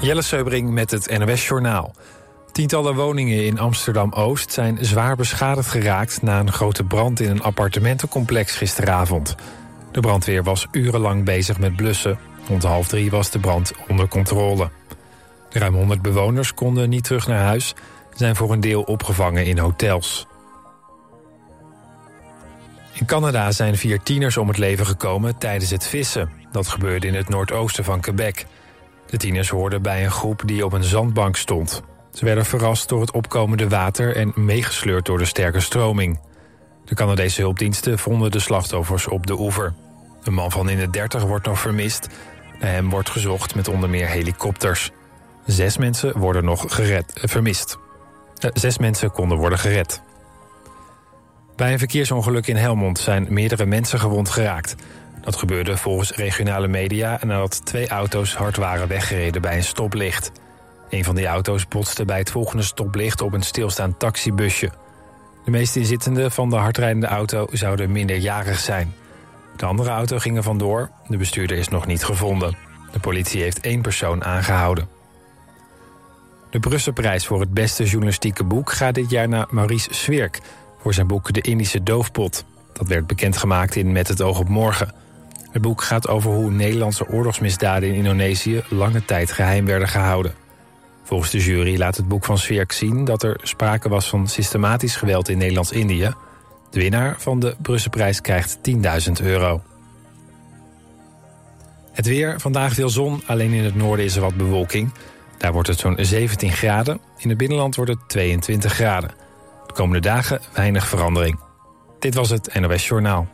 Jelle Seubring met het NOS Journaal. Tientallen woningen in Amsterdam-Oost zijn zwaar beschadigd geraakt... na een grote brand in een appartementencomplex gisteravond. De brandweer was urenlang bezig met blussen. Rond half drie was de brand onder controle. Ruim 100 bewoners konden niet terug naar huis... zijn voor een deel opgevangen in hotels. In Canada zijn vier tieners om het leven gekomen tijdens het vissen. Dat gebeurde in het noordoosten van Quebec... De tieners hoorden bij een groep die op een zandbank stond. Ze werden verrast door het opkomende water en meegesleurd door de sterke stroming. De Canadese hulpdiensten vonden de slachtoffers op de oever. Een man van in de 30 wordt nog vermist. Naar hem wordt gezocht met onder meer helikopters. Zes mensen worden nog gered, eh, vermist. Eh, zes mensen konden worden gered. Bij een verkeersongeluk in Helmond zijn meerdere mensen gewond geraakt. Dat gebeurde volgens regionale media nadat twee auto's hard waren weggereden bij een stoplicht. Een van die auto's botste bij het volgende stoplicht op een stilstaand taxibusje. De meeste inzittenden van de hardrijdende auto zouden minderjarig zijn. De andere auto ging er vandoor. De bestuurder is nog niet gevonden. De politie heeft één persoon aangehouden. De Brusselprijs voor het beste journalistieke boek gaat dit jaar naar Maurice Swirk voor zijn boek De Indische Doofpot. Dat werd bekendgemaakt in Met het oog op morgen. Het boek gaat over hoe Nederlandse oorlogsmisdaden in Indonesië lange tijd geheim werden gehouden. Volgens de jury laat het boek van Sverk zien dat er sprake was van systematisch geweld in Nederlands-Indië. De winnaar van de Brusselprijs krijgt 10.000 euro. Het weer, vandaag veel zon, alleen in het noorden is er wat bewolking. Daar wordt het zo'n 17 graden. In het binnenland wordt het 22 graden. De komende dagen weinig verandering. Dit was het NOS Journaal.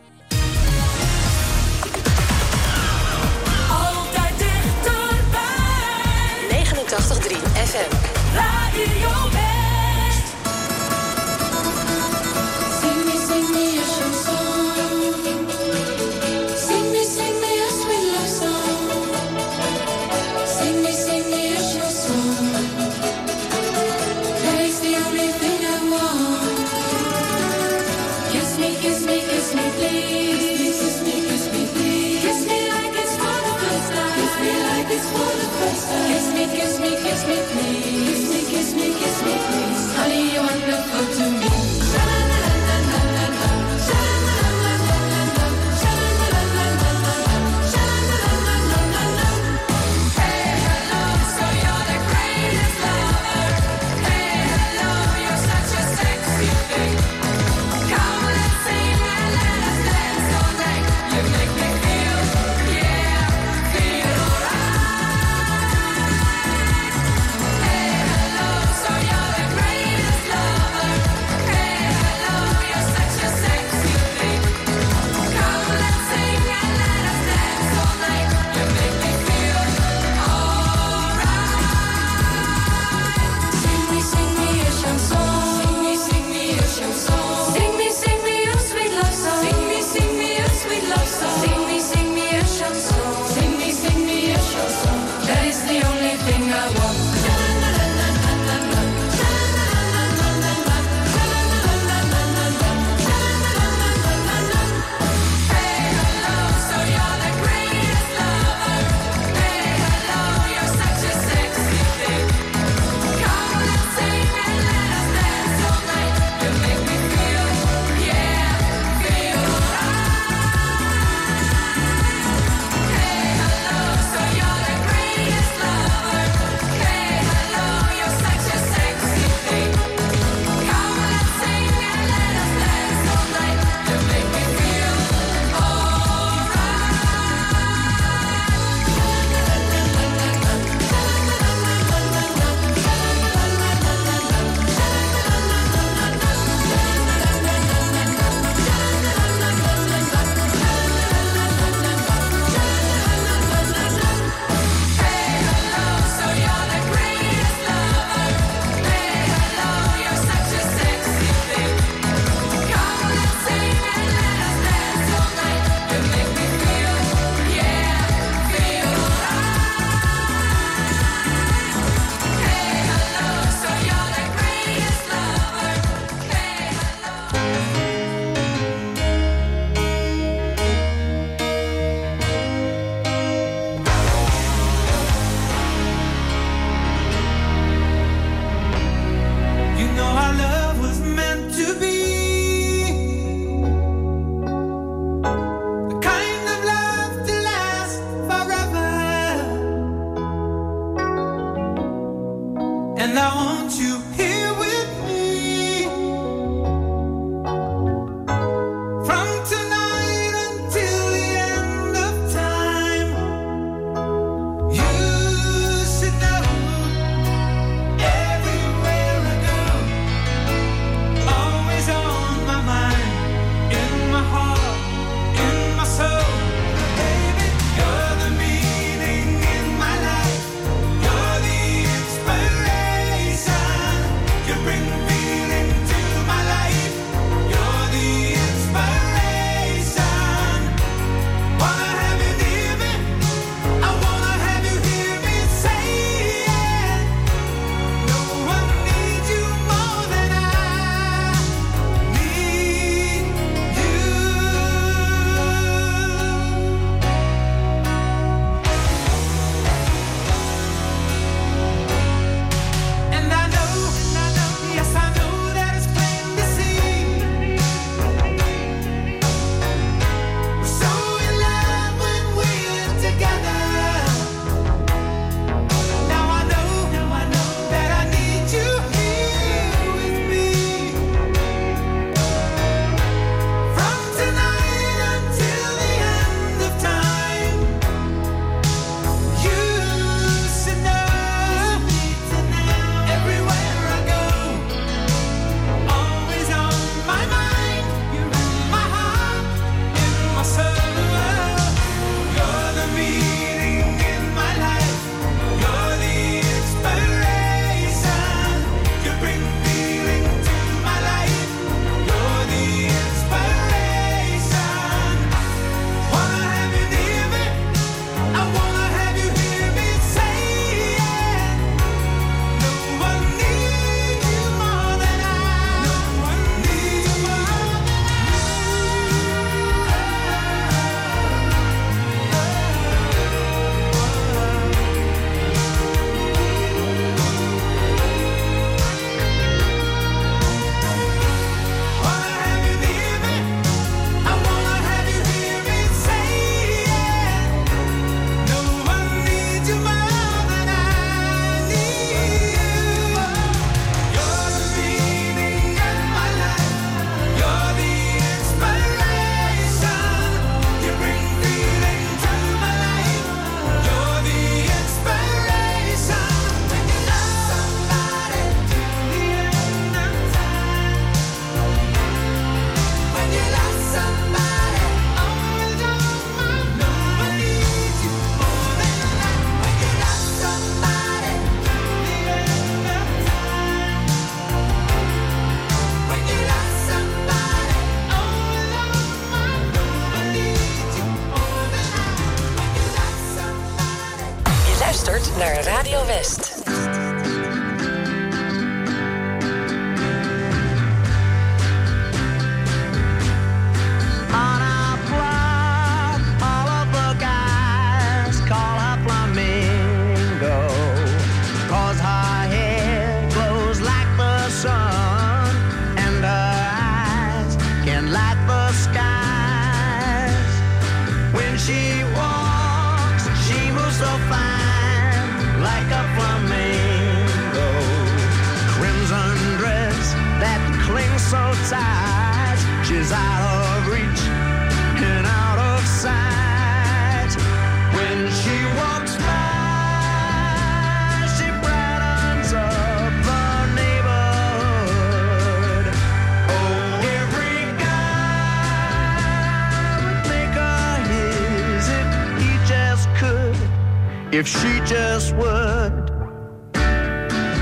If she just would.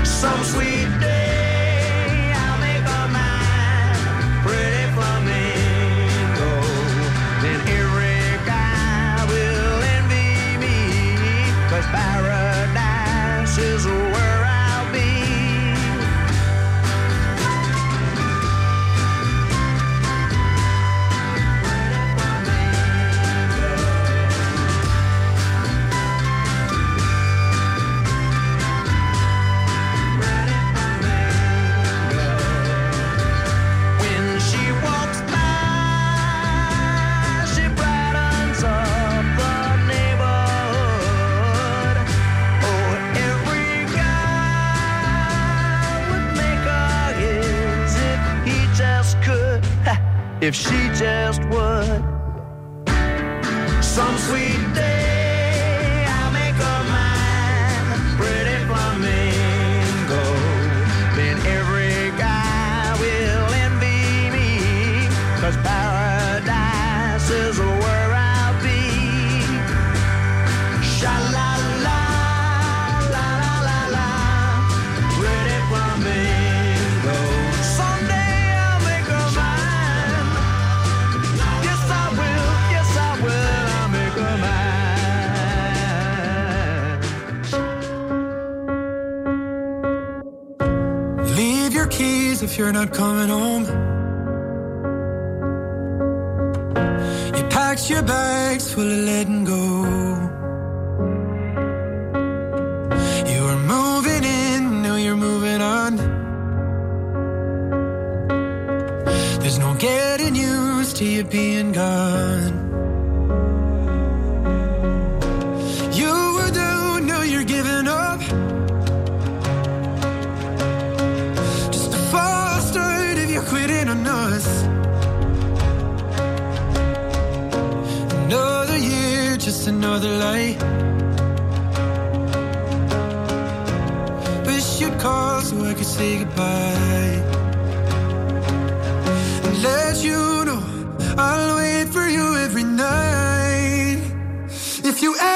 Some sweet if she just you're not coming home. You packed your bags full of letting go. You were moving in, now you're moving on. There's no getting used to you being gone. say goodbye. And let you know I'll wait for you every night. If you ever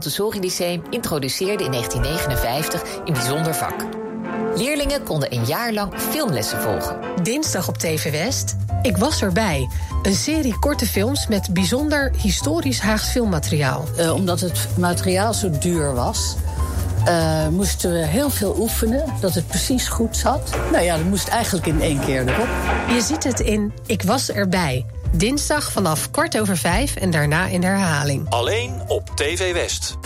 De Lyceum introduceerde in 1959 een bijzonder vak. Leerlingen konden een jaar lang filmlessen volgen. Dinsdag op TV West. Ik was erbij. Een serie korte films met bijzonder historisch Haags filmmateriaal. Eh, omdat het materiaal zo duur was, eh, moesten we heel veel oefenen, dat het precies goed zat. Nou ja, dat moest eigenlijk in één keer erop. Je ziet het in Ik was erbij. Dinsdag vanaf kwart over vijf en daarna in herhaling. Alleen op TV West.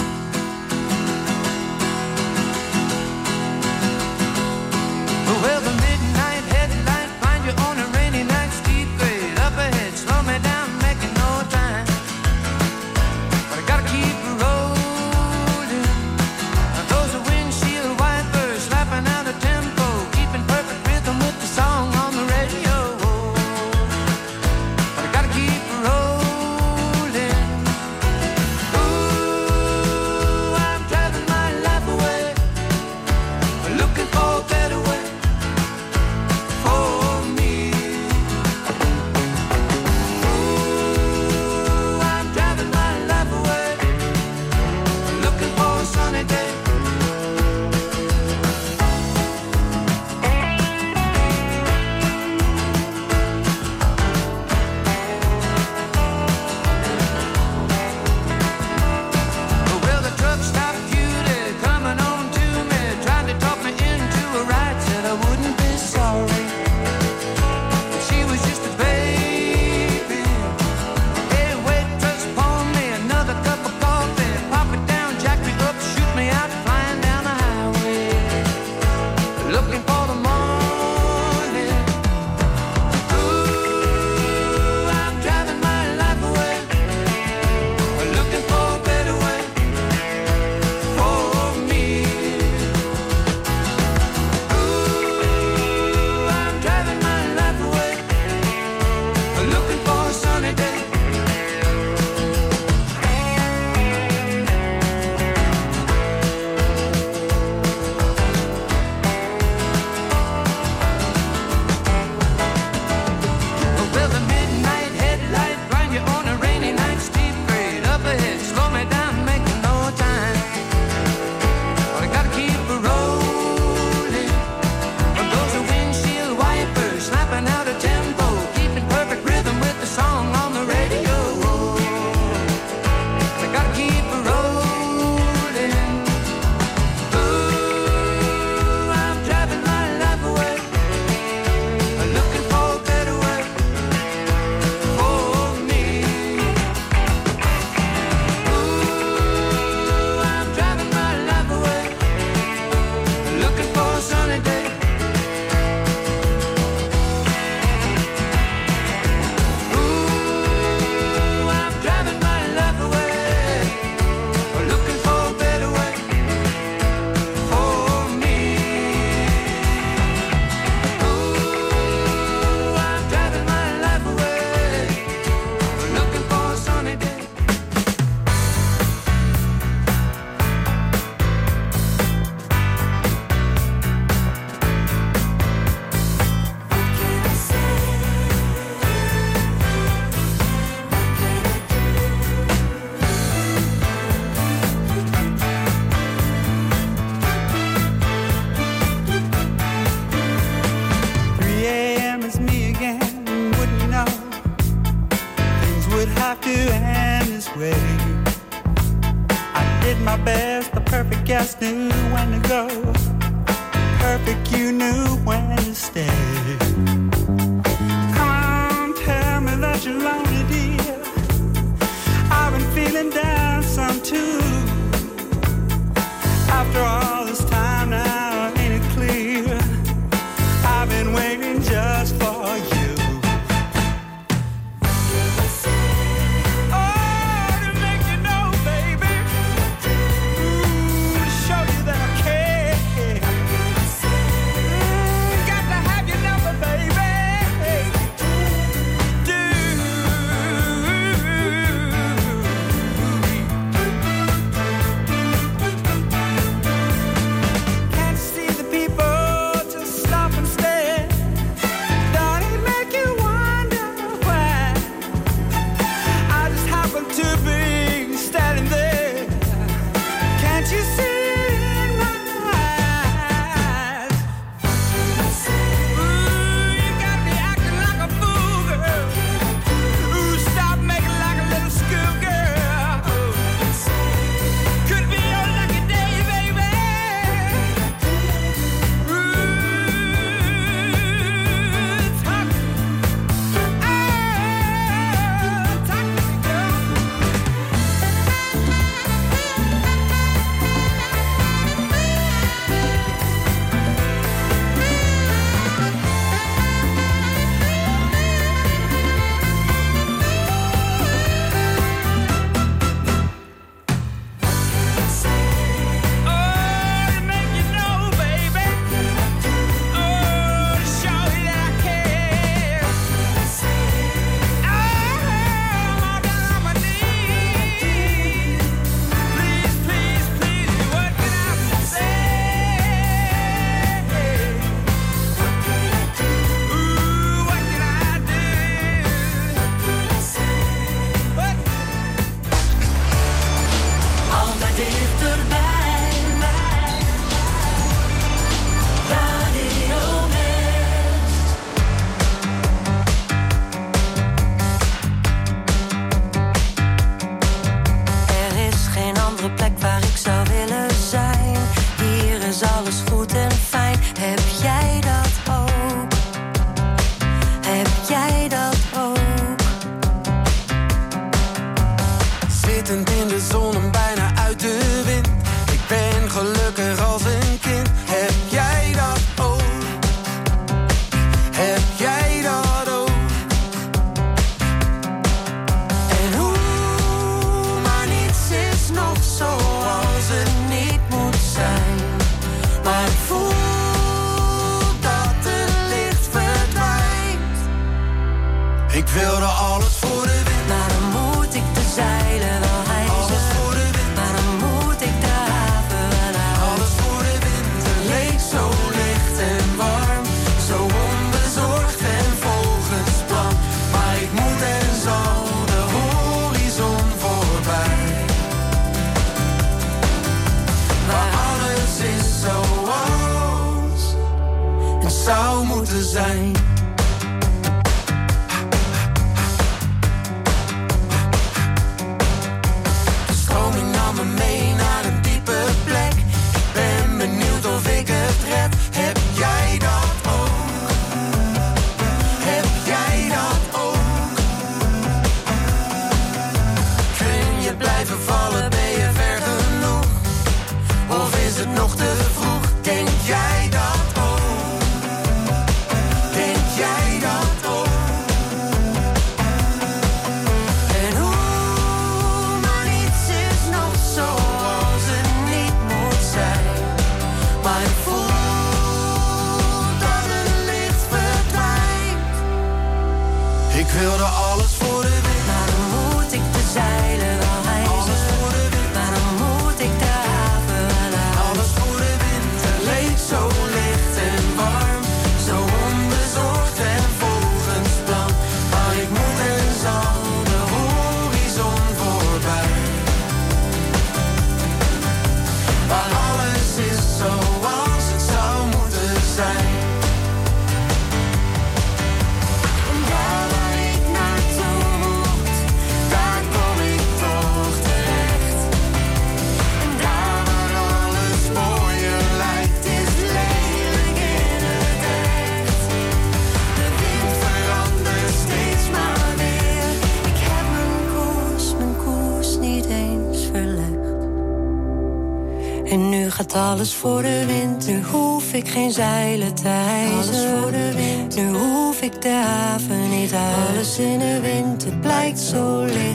Alles voor de wind. Nu hoef ik geen zeilen te hijsen. Alles voor de wind. Nu hoef ik de haven niet uit. Alles in de wind. Het blijkt zo licht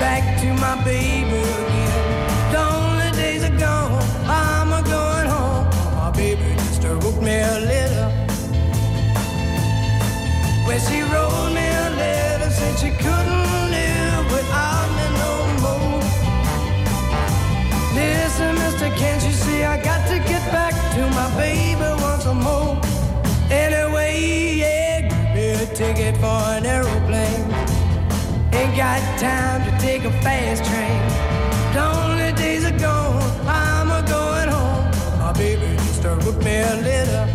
back to my baby again. Lonely days are gone, I'm a going home. My baby just wrote me a letter. When she wrote me a letter, said she couldn't live without me no more. Listen, mister, can't you see I got to get back to my baby once more? Anyway, yeah, give me a ticket for an aeroplane. Ain't got time to take a fast train. Lonely days are gone, I'm a going home. My baby just wrote me a letter.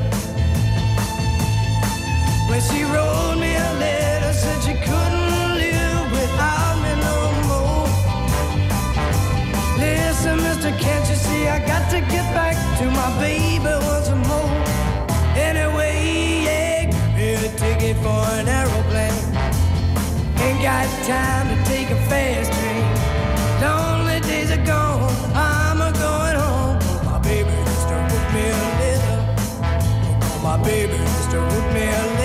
When she wrote me a letter, said she couldn't live without me no more. Listen, mister, can't you see I got to get back to my baby once more? Anyway, yeah, give me a ticket for an aeroplane. Ain't got time to take a fast train. Lonely days are gone, I'm a going home. My baby just wrote me a letter. Oh, my baby just wrote me a letter.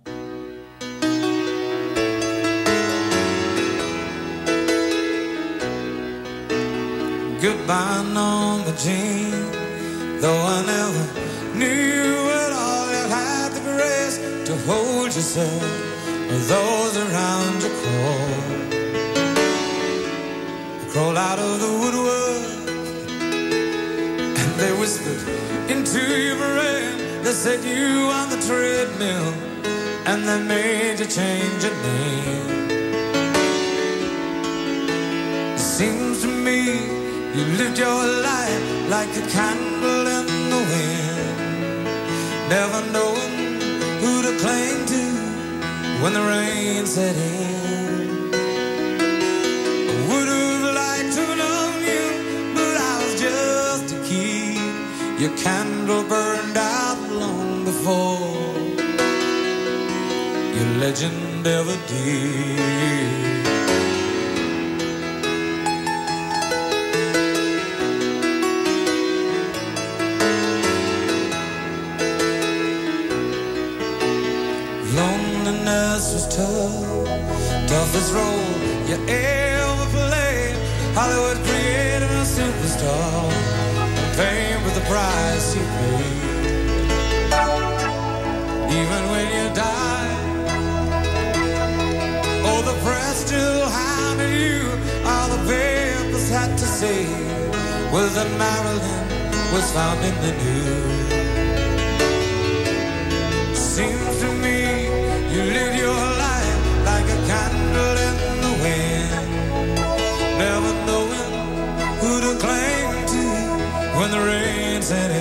Goodbye, number Jean. Though I never knew at all, you had the grace to hold yourself with those around you crawl. Crawl out of the woodwork and they whispered into your brain. They set you on the treadmill and they made you change your name. It seems to me you lived your life like a candle in the wind, never knowing who to cling to when the rain set in. Would have liked to known you, but I was just a kid. Your candle burned out long before your legend ever did. Toughest role you ever played. Hollywood created a superstar, fame with the price you paid. Even when you died, oh, the press still hounded you. All the papers had to say was that Marilyn was found in the news. dancing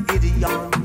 Gideon.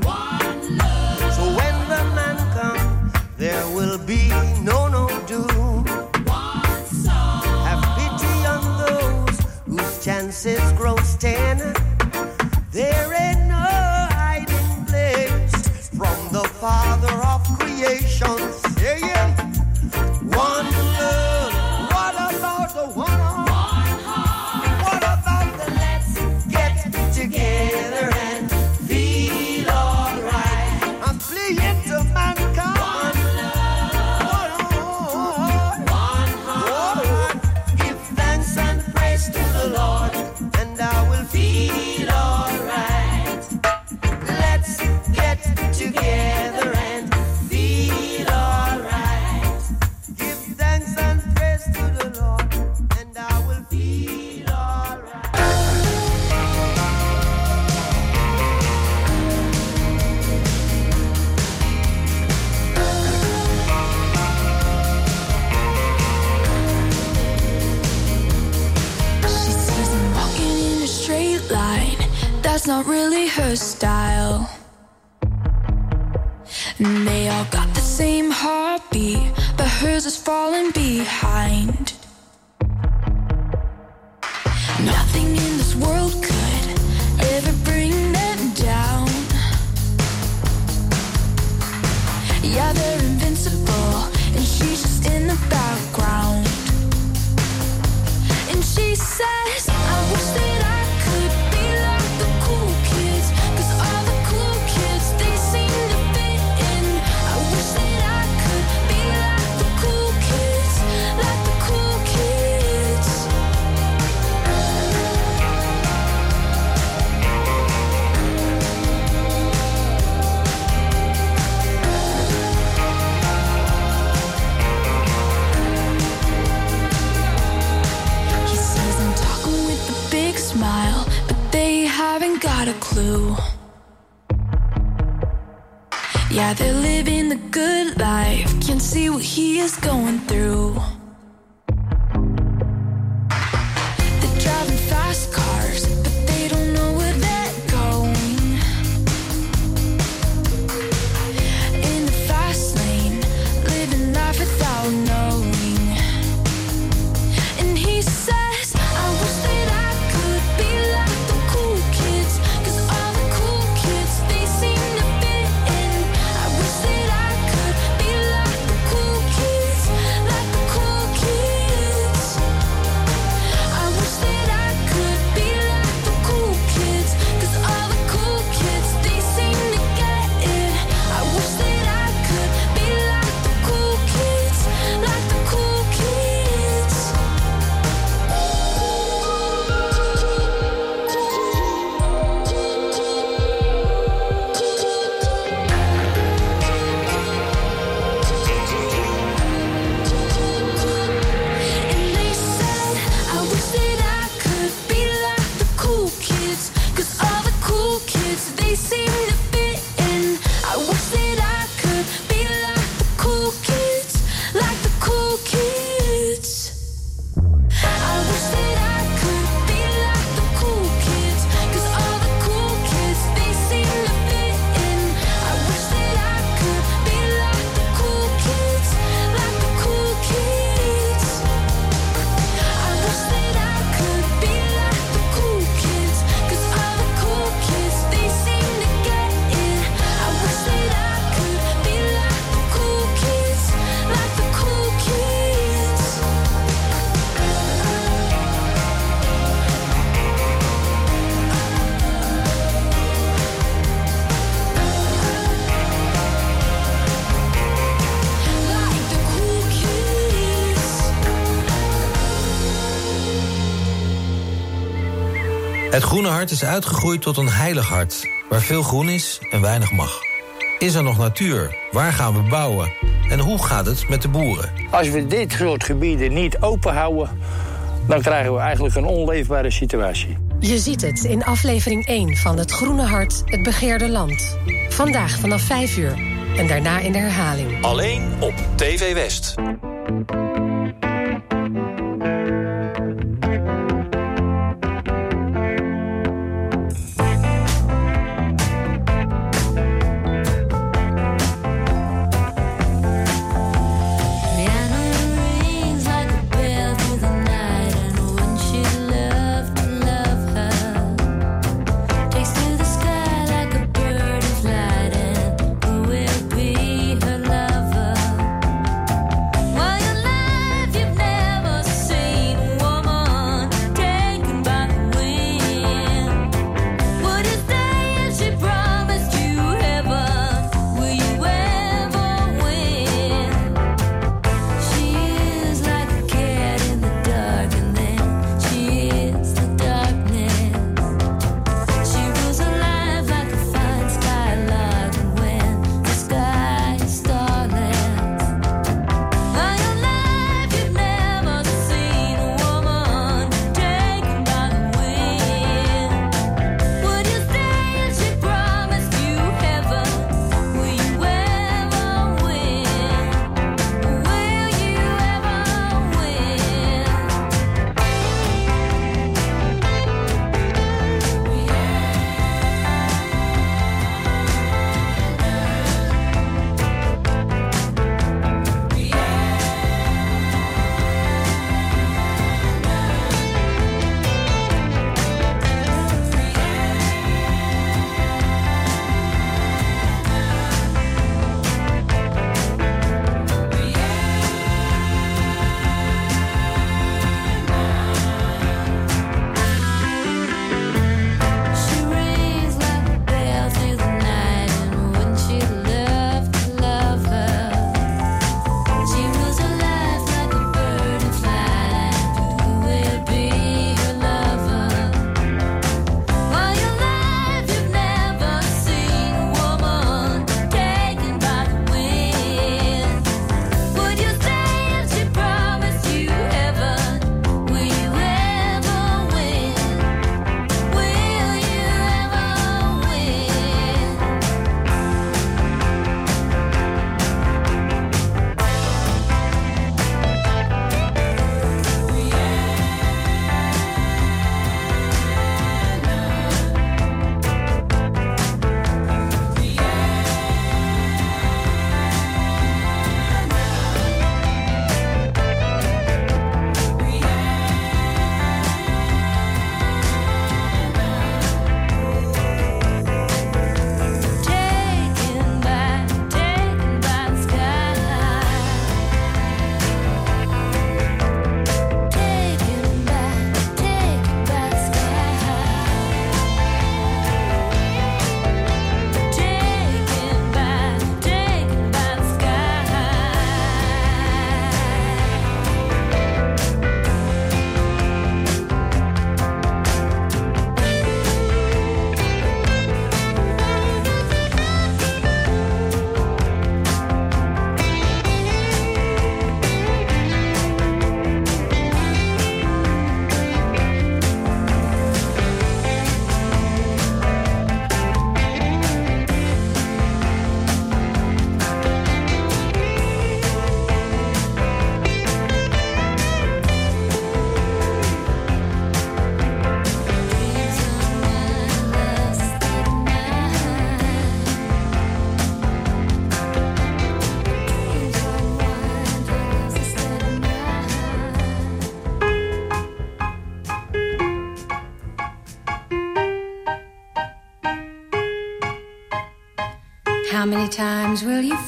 Het groene hart is uitgegroeid tot een heilig hart, waar veel groen is en weinig mag. Is er nog natuur? Waar gaan we bouwen? En hoe gaat het met de boeren? Als we dit soort gebieden niet openhouden, dan krijgen we eigenlijk een onleefbare situatie. Je ziet het in aflevering 1 van Het Groene Hart, het begeerde land. Vandaag vanaf 5 uur en daarna in de herhaling. Alleen op TV West. times will you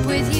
up with you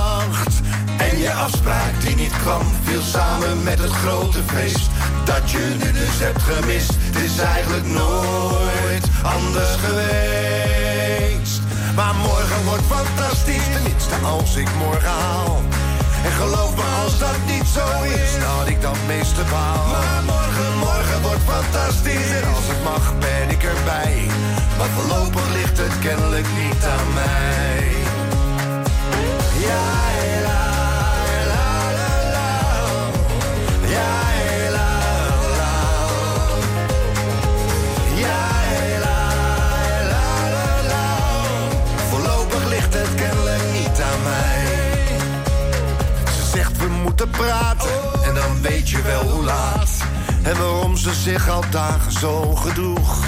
Je afspraak die niet kwam, viel samen met het grote feest. Dat je nu dus hebt gemist, het is eigenlijk nooit anders geweest. Maar morgen wordt fantastisch, tenminste als ik morgen haal. En geloof me als dat niet zo is, dan had ik dat meeste baal. Maar morgen, morgen wordt fantastisch en als het mag ben ik erbij. Maar voorlopig ligt het kennelijk niet aan mij. Ja, la, praten en dan weet je wel hoe laat. En waarom ze zich al dagen zo gedroeg.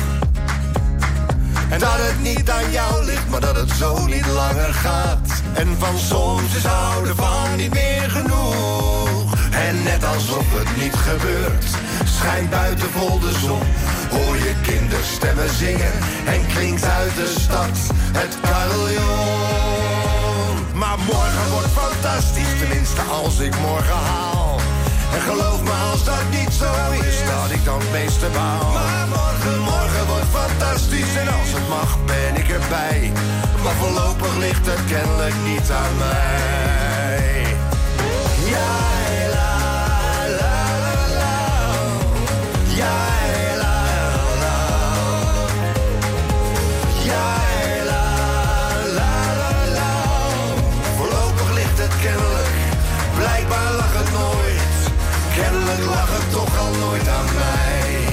En dat het niet aan jou ligt, maar dat het zo niet langer gaat. En van soms is houden van niet meer genoeg. En net alsof het niet gebeurt, schijnt buiten vol de zon. Hoor je kinderstemmen zingen en klinkt uit de stad het carillon. Maar morgen wordt fantastisch, tenminste als ik morgen haal. En geloof me als dat niet zo is, dat ik dan het meeste baal. Maar morgen, morgen wordt fantastisch en als het mag ben ik erbij. Maar voorlopig ligt het kennelijk niet aan mij. Ja, nooit. Kennelijk lag het toch al nooit aan mij.